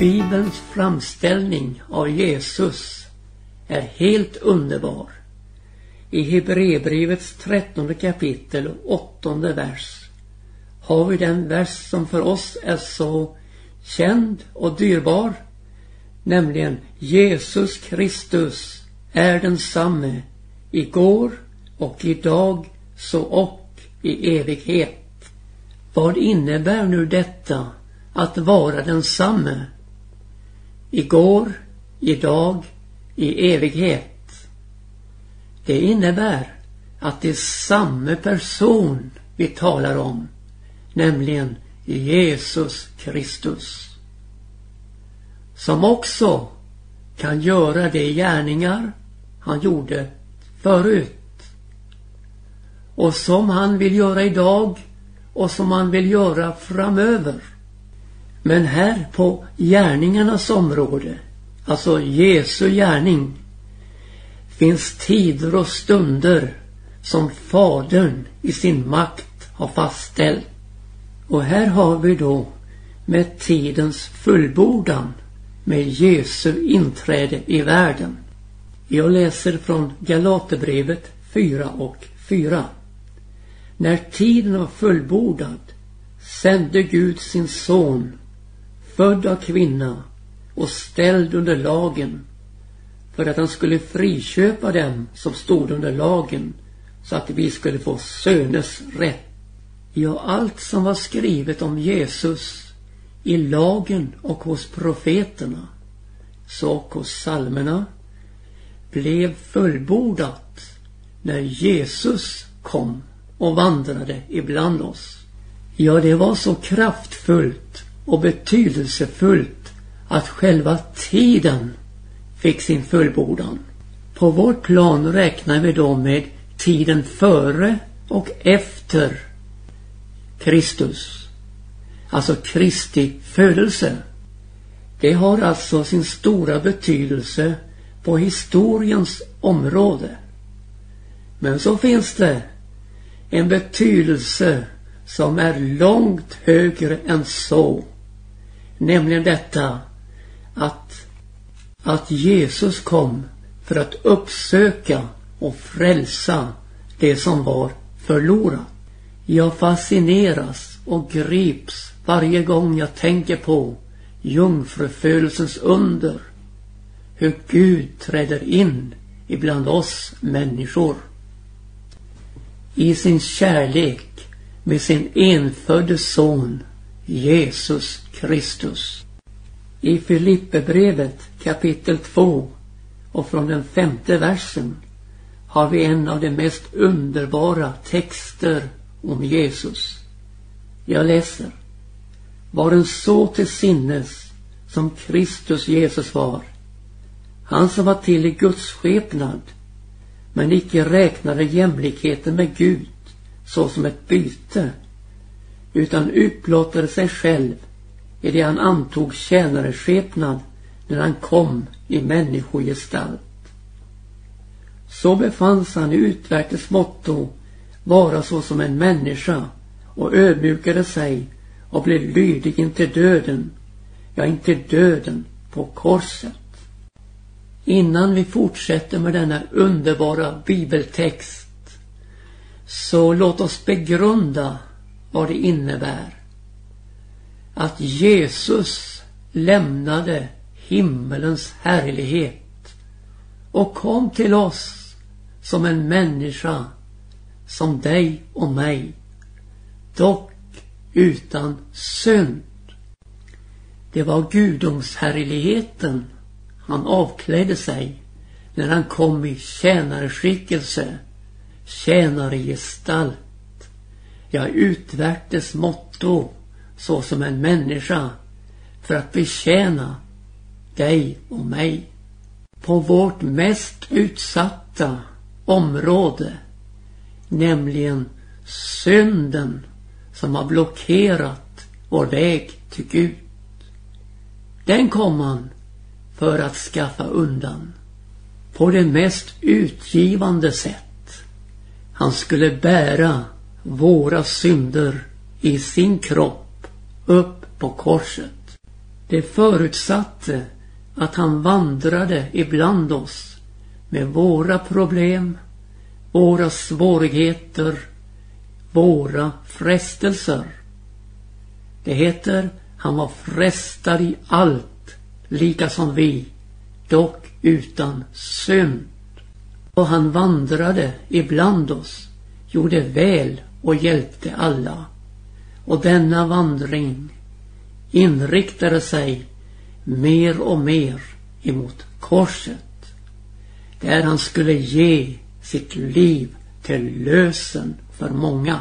Bibelns framställning av Jesus är helt underbar. I Hebreerbrevets trettonde kapitel och åttonde vers har vi den vers som för oss är så känd och dyrbar. Nämligen Jesus Kristus är densamme igår och idag så och i evighet. Vad innebär nu detta att vara densamme? Igår, idag, i evighet. Det innebär att det är samma person vi talar om, nämligen Jesus Kristus. Som också kan göra de gärningar han gjorde förut. Och som han vill göra idag och som han vill göra framöver. Men här på gärningarnas område, alltså Jesu gärning, finns tider och stunder som Fadern i sin makt har fastställt. Och här har vi då med tidens fullbordan med Jesu inträde i världen. Jag läser från Galaterbrevet 4 och 4. När tiden var fullbordad sände Gud sin son, född av kvinna och ställd under lagen, för att han skulle friköpa dem som stod under lagen, så att vi skulle få söners rätt. Ja, allt som var skrivet om Jesus i lagen och hos profeterna, så och hos psalmerna, blev fullbordat när Jesus kom och vandrade ibland oss. Ja, det var så kraftfullt och betydelsefullt att själva tiden fick sin fullbordan. På vårt plan räknar vi då med tiden före och efter Kristus. Alltså Kristi födelse. Det har alltså sin stora betydelse på historiens område. Men så finns det en betydelse som är långt högre än så. Nämligen detta att, att Jesus kom för att uppsöka och frälsa det som var förlorat. Jag fascineras och grips varje gång jag tänker på jungfrufödelsens under. Hur Gud träder in ibland oss människor. I sin kärlek med sin enfödde son Jesus Kristus. I Filipperbrevet kapitel 2 och från den femte versen har vi en av de mest underbara texter om Jesus. Jag läser. Var en så till sinnes som Kristus Jesus var. Han som var till i Guds skepnad men icke räknade jämlikheten med Gud såsom ett byte utan utblottade sig själv i det han antog tjänareskepnad när han kom i människogestalt. Så befanns han i utvärtes motto vara såsom en människa och ödmjukade sig och blev lydig intill döden, ja intill döden på korset. Innan vi fortsätter med denna underbara bibeltext så låt oss begrunda vad det innebär att Jesus lämnade himmelens härlighet och kom till oss som en människa som dig och mig. Dock utan synd. Det var gudomshärligheten han avklädde sig när han kom i tjänarskickelse, tjänargestalt. Ja, utvärtes motto såsom en människa för att betjäna dig och mig. På vårt mest utsatta område, nämligen synden som har blockerat vår väg till Gud. Den kom han för att skaffa undan på det mest utgivande sätt. Han skulle bära våra synder i sin kropp upp på korset. Det förutsatte att han vandrade ibland oss med våra problem, våra svårigheter, våra frestelser. Det heter han var frestad i allt, lika som vi, dock utan synd. Och han vandrade ibland oss, gjorde väl och hjälpte alla. Och denna vandring inriktade sig mer och mer emot korset. Där han skulle ge sitt liv till lösen för många.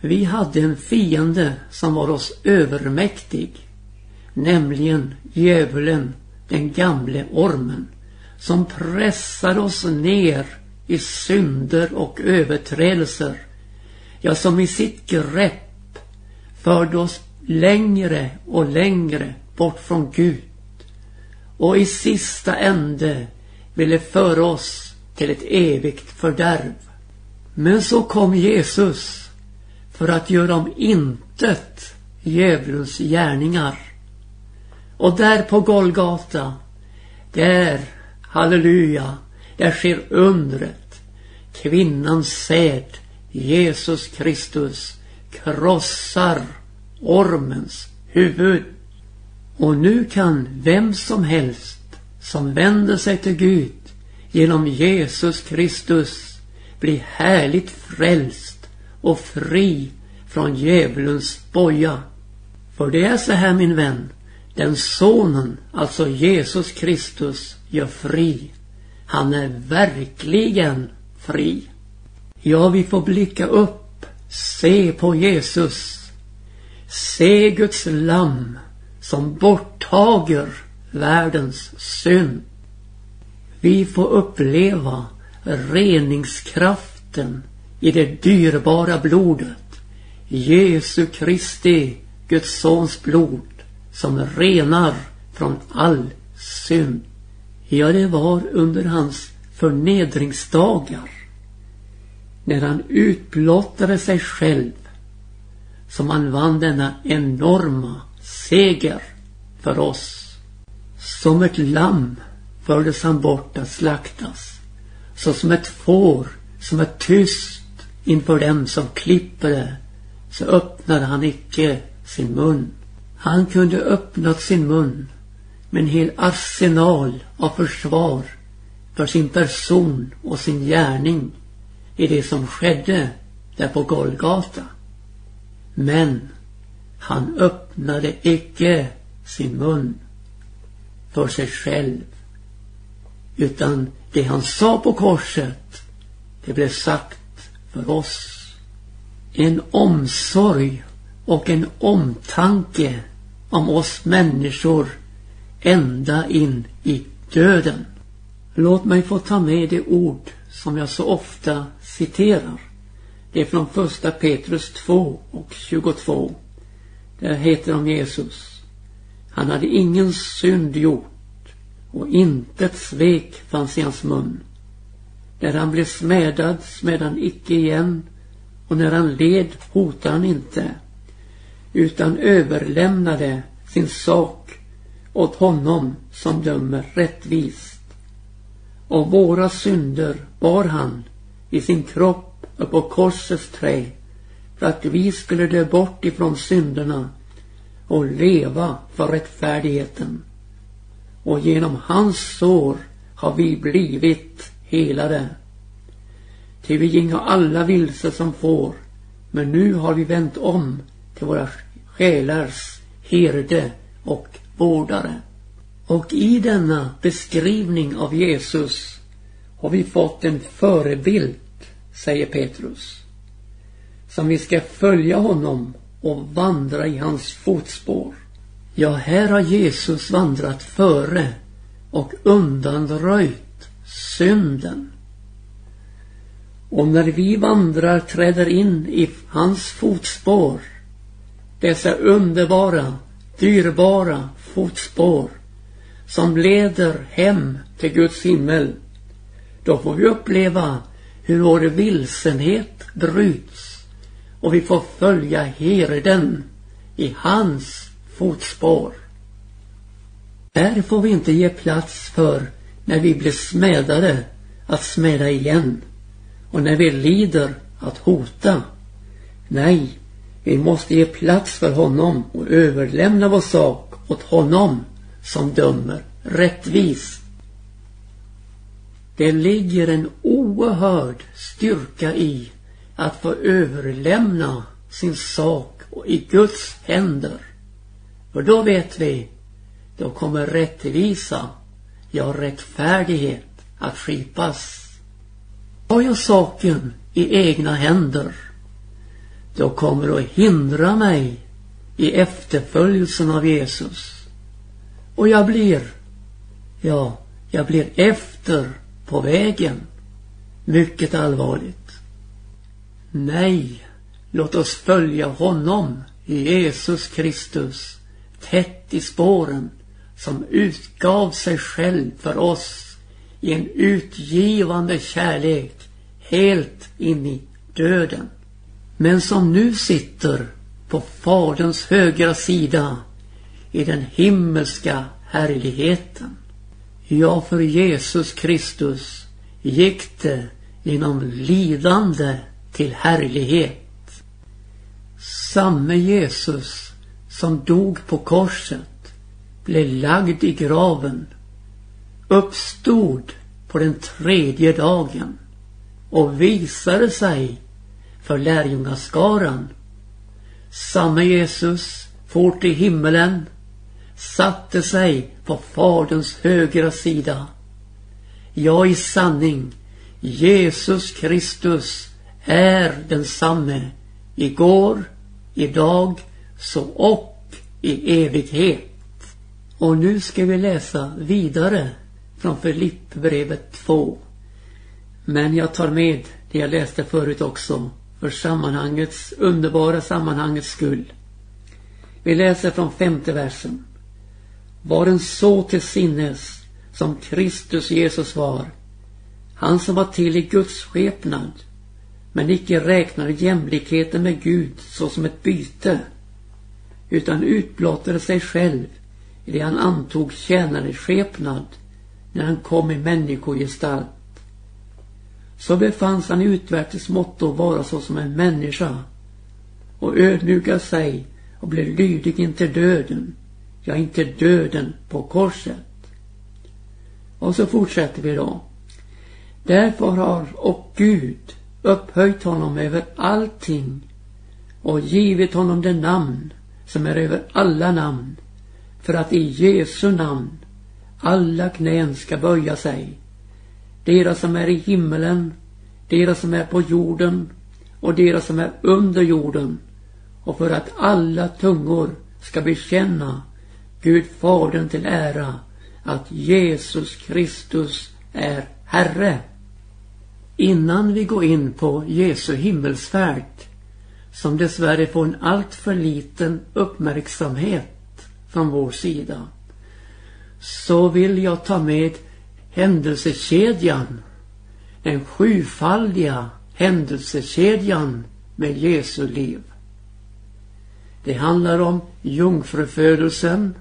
Vi hade en fiende som var oss övermäktig. Nämligen djävulen, den gamle ormen. Som pressade oss ner i synder och överträdelser. Ja, som i sitt grepp förde oss längre och längre bort från Gud. Och i sista ände ville föra oss till ett evigt fördärv. Men så kom Jesus för att göra om intet djävulens gärningar. Och där på Golgata, där, halleluja, där sker undret. Kvinnans säd, Jesus Kristus, krossar ormens huvud. Och nu kan vem som helst som vänder sig till Gud genom Jesus Kristus bli härligt frälst och fri från djävulens boja. För det är så här min vän, den sonen, alltså Jesus Kristus, gör fri. Han är verkligen fri. Ja, vi får blicka upp, se på Jesus. Se Guds lamm som borttager världens synd. Vi får uppleva reningskraften i det dyrbara blodet. Jesu Kristi, Guds sons blod, som renar från all synd. Ja, det var under hans förnedringsdagar, när han utblottade sig själv, som han vann denna enorma seger för oss. Som ett lamm fördes han bort att slaktas. Så som ett får som är tyst inför dem som klipper det, så öppnade han icke sin mun. Han kunde öppnat sin mun med en hel arsenal av försvar för sin person och sin gärning i det som skedde där på Golgata. Men han öppnade icke sin mun för sig själv. Utan det han sa på korset, det blev sagt för oss. En omsorg och en omtanke om oss människor ända in i döden. Låt mig få ta med det ord som jag så ofta citerar. Det är från första Petrus 2 och 22. Där heter om Jesus. Han hade ingen synd gjort och intet svek fanns i hans mun. När han blev smädad smäd han icke igen och när han led hotade han inte utan överlämnade sin sak åt honom som dömer rättvist. Och våra synder bar han i sin kropp upp på korsets trä för att vi skulle dö bort ifrån synderna och leva för rättfärdigheten. Och genom hans sår har vi blivit helade. Ty vi gingo alla vilse som får, men nu har vi vänt om till våra själars herde och vårdare. Och i denna beskrivning av Jesus har vi fått en förebild, säger Petrus som vi ska följa honom och vandra i hans fotspår. Ja, här har Jesus vandrat före och undanröjt synden. Och när vi vandrar, träder in i hans fotspår, dessa underbara, dyrbara fotspår som leder hem till Guds himmel, då får vi uppleva hur vår vilsenhet bryts och vi får följa herden i hans fotspår. Där får vi inte ge plats för när vi blir smädade att smäda igen och när vi lider att hota. Nej, vi måste ge plats för honom och överlämna vår sak åt honom som dömer rättvist. Det ligger en oerhörd styrka i att få överlämna sin sak i Guds händer. För då vet vi, då kommer rättvisa, ja rättfärdighet att skipas. Har jag saken i egna händer, då kommer det att hindra mig i efterföljelsen av Jesus. Och jag blir, ja, jag blir efter på vägen. Mycket allvarligt. Nej, låt oss följa honom, Jesus Kristus, tätt i spåren som utgav sig själv för oss i en utgivande kärlek helt in i döden. Men som nu sitter på Faderns högra sida i den himmelska härligheten. Ja, för Jesus Kristus gick det genom lidande till härlighet. Samme Jesus som dog på korset blev lagd i graven, uppstod på den tredje dagen och visade sig för lärjungaskaran. Samme Jesus for till himmelen satte sig på Faderns högra sida. Ja, i sanning, Jesus Kristus är densamme igår, idag, så och i evighet. Och nu ska vi läsa vidare från Filippbrevet 2. Men jag tar med det jag läste förut också, för sammanhangets, underbara sammanhangets skull. Vi läser från femte versen var en så till sinnes som Kristus Jesus var. Han som var till i Guds skepnad men icke räknade jämlikheten med Gud såsom ett byte utan utblottade sig själv i det han antog skepnad när han kom i människogestalt. Så befanns han i utvärtes motto vara såsom en människa och ödmjuka sig och blev lydig intill döden ja inte döden på korset. Och så fortsätter vi då. Därför har och Gud upphöjt honom över allting och givit honom det namn som är över alla namn för att i Jesu namn alla knän ska böja sig. Deras som är i himmelen, deras som är på jorden och deras som är under jorden och för att alla tungor ska bekänna Gud Fadern till ära att Jesus Kristus är Herre. Innan vi går in på Jesu himmelsfärd som dessvärre får en alltför liten uppmärksamhet från vår sida så vill jag ta med händelsekedjan den sjufaldiga händelsekedjan med Jesu liv. Det handlar om jungfrufödelsen,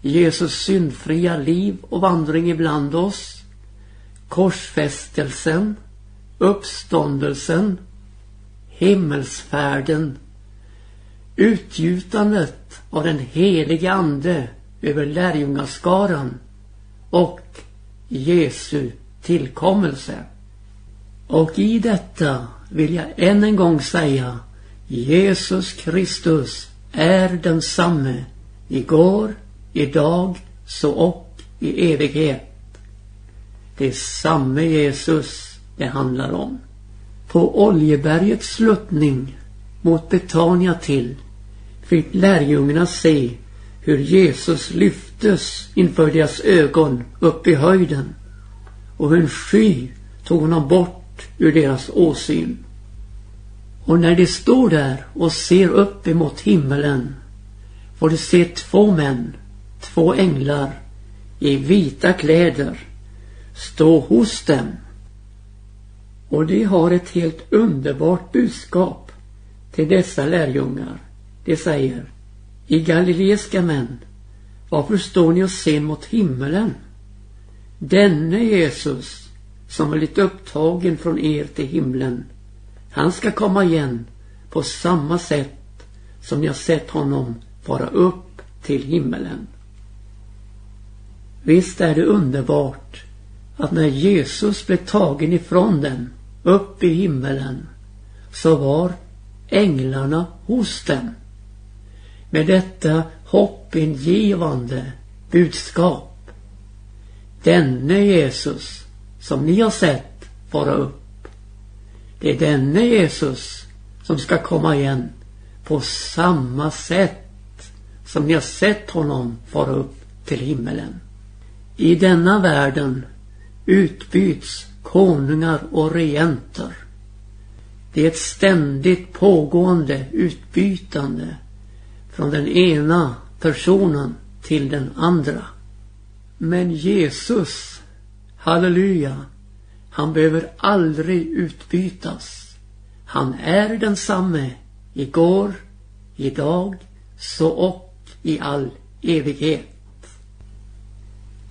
Jesus syndfria liv och vandring ibland oss, korsfästelsen, uppståndelsen, himmelsfärden, utgjutandet av den helige Ande över lärjungaskaran och Jesu tillkommelse. Och i detta vill jag än en gång säga Jesus Kristus är densamme igår, idag, så och i evighet. Det är samme Jesus det handlar om. På Oljebergets sluttning mot Betania till fick lärjungarna se hur Jesus lyftes inför deras ögon upp i höjden och hur en sky tog honom bort ur deras åsyn. Och när de står där och ser upp emot himmelen får de se två män två änglar i vita kläder stå hos dem. Och de har ett helt underbart budskap till dessa lärjungar. De säger, i galileiska män, varför står ni och ser mot himmelen? Denne Jesus som är lite upptagen från er till himlen. Han ska komma igen på samma sätt som ni har sett honom fara upp till himmelen. Visst är det underbart att när Jesus blev tagen ifrån dem upp i himmelen så var änglarna hos dem. Med detta hoppingivande budskap. Denne Jesus som ni har sett fara upp. Det är denne Jesus som ska komma igen på samma sätt som ni har sett honom fara upp till himmelen. I denna världen utbyts konungar och regenter. Det är ett ständigt pågående utbytande från den ena personen till den andra. Men Jesus, halleluja, han behöver aldrig utbytas. Han är densamme igår, idag, så och i all evighet.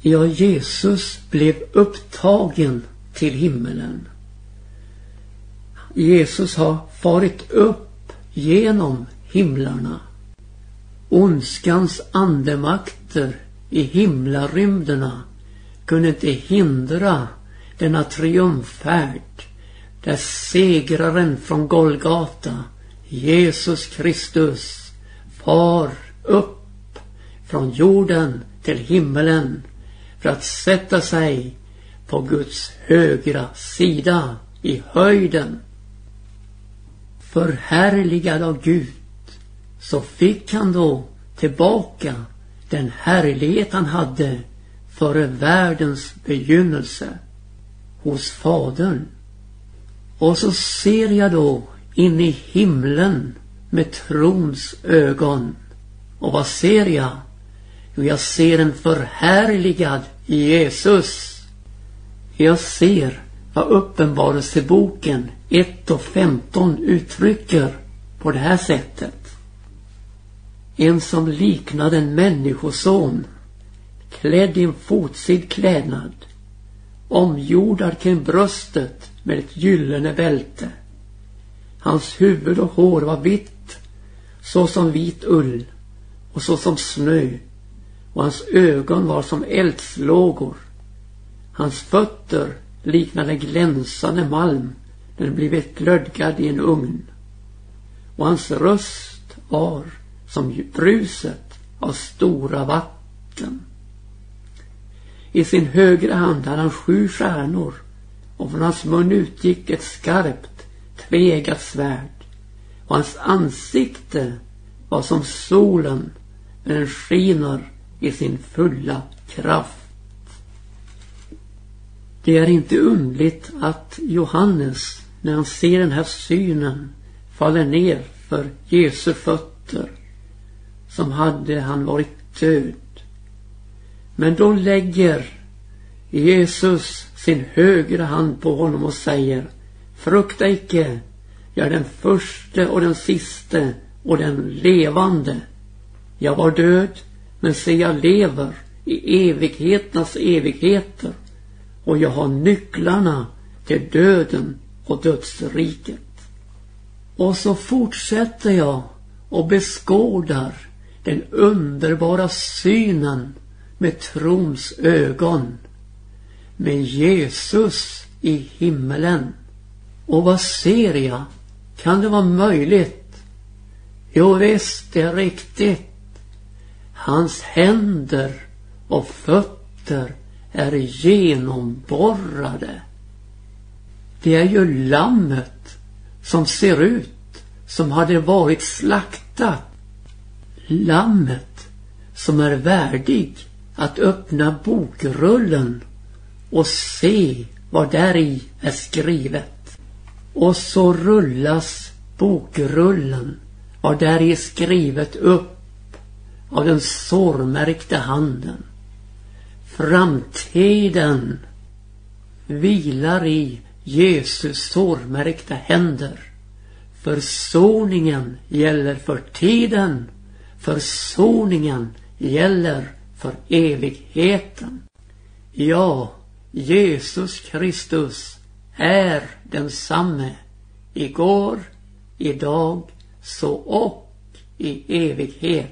Ja, Jesus blev upptagen till himmelen. Jesus har farit upp genom himlarna. Ondskans andemakter i himlarymderna kunde inte hindra denna triumfärd där segraren från Golgata, Jesus Kristus, far upp från jorden till himmelen för att sätta sig på Guds högra sida i höjden. Förhärligad av Gud så fick han då tillbaka den härlighet han hade före världens begynnelse hos Fadern. Och så ser jag då in i himlen med trons ögon. Och vad ser jag? Jo, jag ser en förhärligad Jesus. Jag ser vad Uppenbarelseboken 1 och 15 uttrycker på det här sättet. En som liknade en människoson klädd i en fotsid klädnad omgjordad kring bröstet med ett gyllene bälte. Hans huvud och hår var vitt så som vit ull och så som snö och hans ögon var som eldslågor. Hans fötter liknade glänsande malm när den blivit glödgad i en ugn. Och hans röst var som bruset av stora vatten. I sin högra hand hade han sju stjärnor och från hans mun utgick ett skarpt, tvegat svärd. Och hans ansikte var som solen när den skiner i sin fulla kraft. Det är inte undligt att Johannes, när han ser den här synen, faller ner för Jesu fötter. Som hade han varit död. Men då lägger Jesus sin högra hand på honom och säger Frukta icke, jag är den första och den siste och den levande. Jag var död, men se jag lever i evigheternas evigheter och jag har nycklarna till döden och dödsriket. Och så fortsätter jag och beskådar den underbara synen med trons ögon. Med Jesus i himmelen. Och vad ser jag? Kan det vara möjligt? Jo visst, det är riktigt. Hans händer och fötter är genomborrade. Det är ju lammet som ser ut som hade varit slaktat. Lammet som är värdig att öppna bokrullen och se vad där i är skrivet. Och så rullas bokrullen, vad där är skrivet upp av den sårmärkta handen. Framtiden vilar i Jesus sårmärkta händer. Försoningen gäller för tiden. Försoningen gäller för evigheten. Ja, Jesus Kristus är densamme igår, idag, så och i evighet.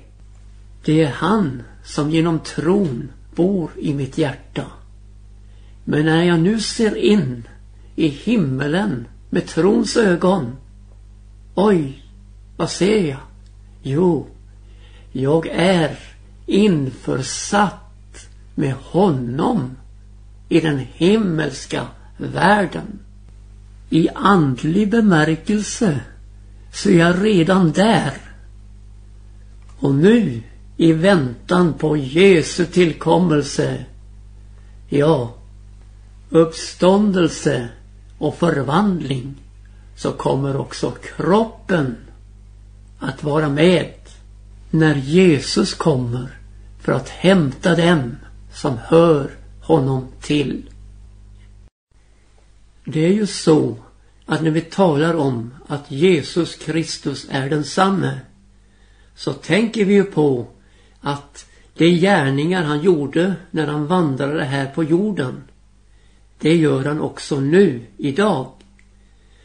Det är han som genom tron bor i mitt hjärta. Men när jag nu ser in i himmelen med trons ögon. Oj, vad ser jag? Jo, jag är införsatt med honom i den himmelska världen. I andlig bemärkelse så är jag redan där. Och nu i väntan på Jesu tillkommelse, ja, uppståndelse och förvandling så kommer också kroppen att vara med när Jesus kommer för att hämta dem som hör honom till. Det är ju så att när vi talar om att Jesus Kristus är densamme så tänker vi ju på att de gärningar han gjorde när han vandrade här på jorden det gör han också nu, idag.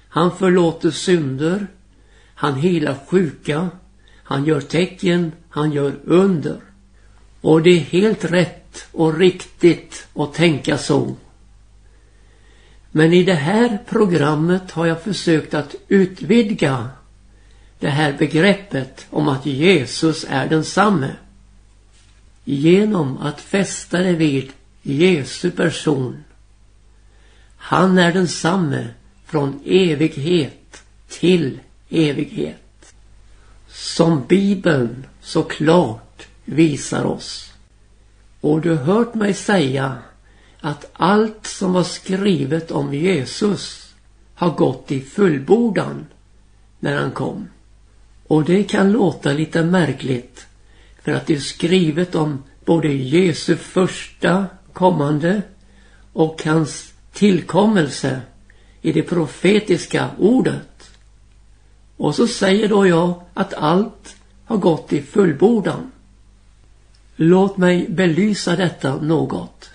Han förlåter synder, han helar sjuka, han gör tecken, han gör under. Och det är helt rätt och riktigt att tänka så. Men i det här programmet har jag försökt att utvidga det här begreppet om att Jesus är densamme. Genom att fästa det vid Jesu person. Han är densamme från evighet till evighet. Som Bibeln så klart visar oss. Och du har hört mig säga att allt som var skrivet om Jesus har gått i fullbordan när han kom. Och det kan låta lite märkligt för att det är skrivet om både Jesu första kommande och hans tillkommelse i det profetiska ordet. Och så säger då jag att allt har gått i fullbordan. Låt mig belysa detta något.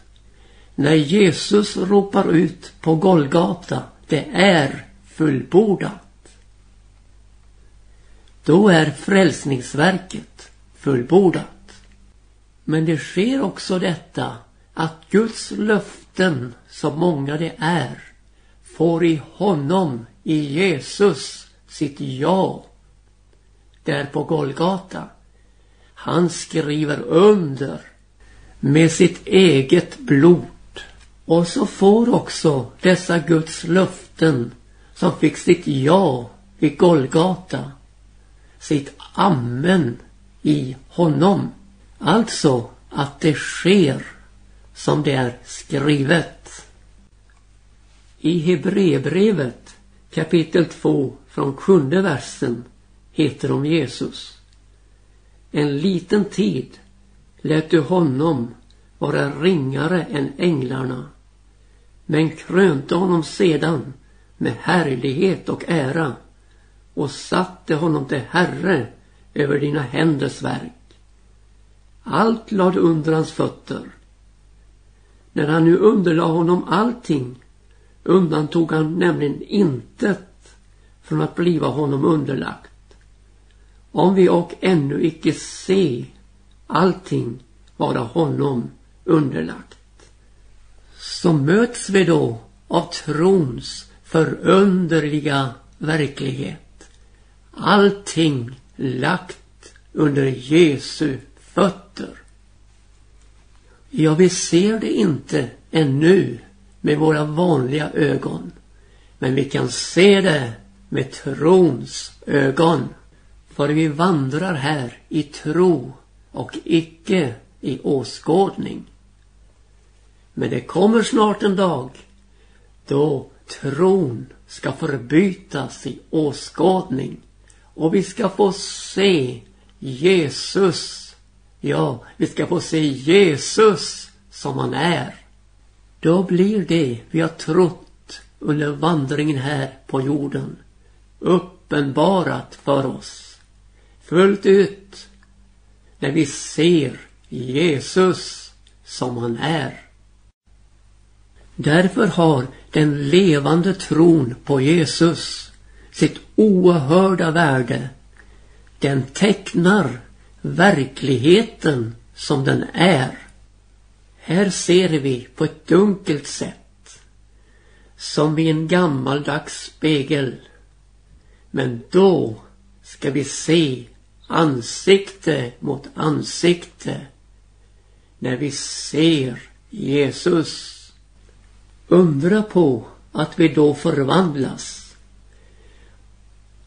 När Jesus ropar ut på Golgata, det är fullbordat. Då är frälsningsverket fullbordat. Men det sker också detta att Guds löften, så många det är, får i honom, i Jesus, sitt ja. Där på Golgata. Han skriver under med sitt eget blod. Och så får också dessa Guds löften som fick sitt ja vid Golgata sitt amen i honom. Alltså att det sker som det är skrivet. I Hebreerbrevet kapitel 2 från sjunde versen heter om Jesus. En liten tid lät du honom vara ringare än änglarna men krönte honom sedan med härlighet och ära och satte honom till herre över dina händers verk. Allt lade under hans fötter när han nu underlade honom allting undantog han nämligen intet från att bliva honom underlagt. Om vi och ännu icke se allting vara honom underlagt. Så möts vi då av trons förunderliga verklighet. Allting lagt under Jesu fötter. Ja, vi ser det inte ännu med våra vanliga ögon. Men vi kan se det med trons ögon. För vi vandrar här i tro och icke i åskådning. Men det kommer snart en dag då tron ska förbytas i åskådning och vi ska få se Jesus Ja, vi ska få se Jesus som han är. Då blir det vi har trott under vandringen här på jorden uppenbarat för oss. Fullt ut när vi ser Jesus som han är. Därför har den levande tron på Jesus sitt oerhörda värde. Den tecknar verkligheten som den är. Här ser vi på ett dunkelt sätt. Som i en gammaldags spegel. Men då ska vi se ansikte mot ansikte. När vi ser Jesus. Undra på att vi då förvandlas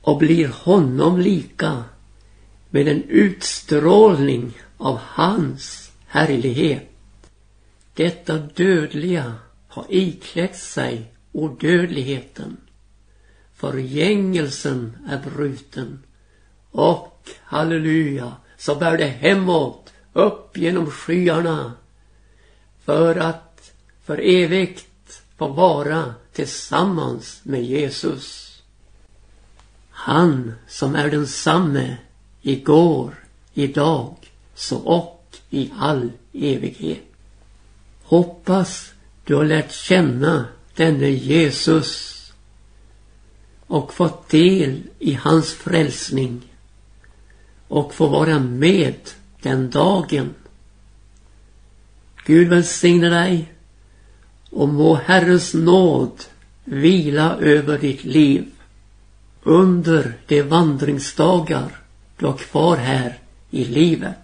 och blir honom lika med en utstrålning av hans härlighet. Detta dödliga har iklätt sig odödligheten. Förgängelsen är bruten. Och, halleluja, så bär det hemåt, upp genom skyarna. För att för evigt få vara tillsammans med Jesus. Han som är densamme igår, idag, så och i all evighet. Hoppas du har lärt känna denne Jesus och fått del i hans frälsning och få vara med den dagen. Gud välsigne dig och må Herrens nåd vila över ditt liv under de vandringsdagar du har kvar här i livet.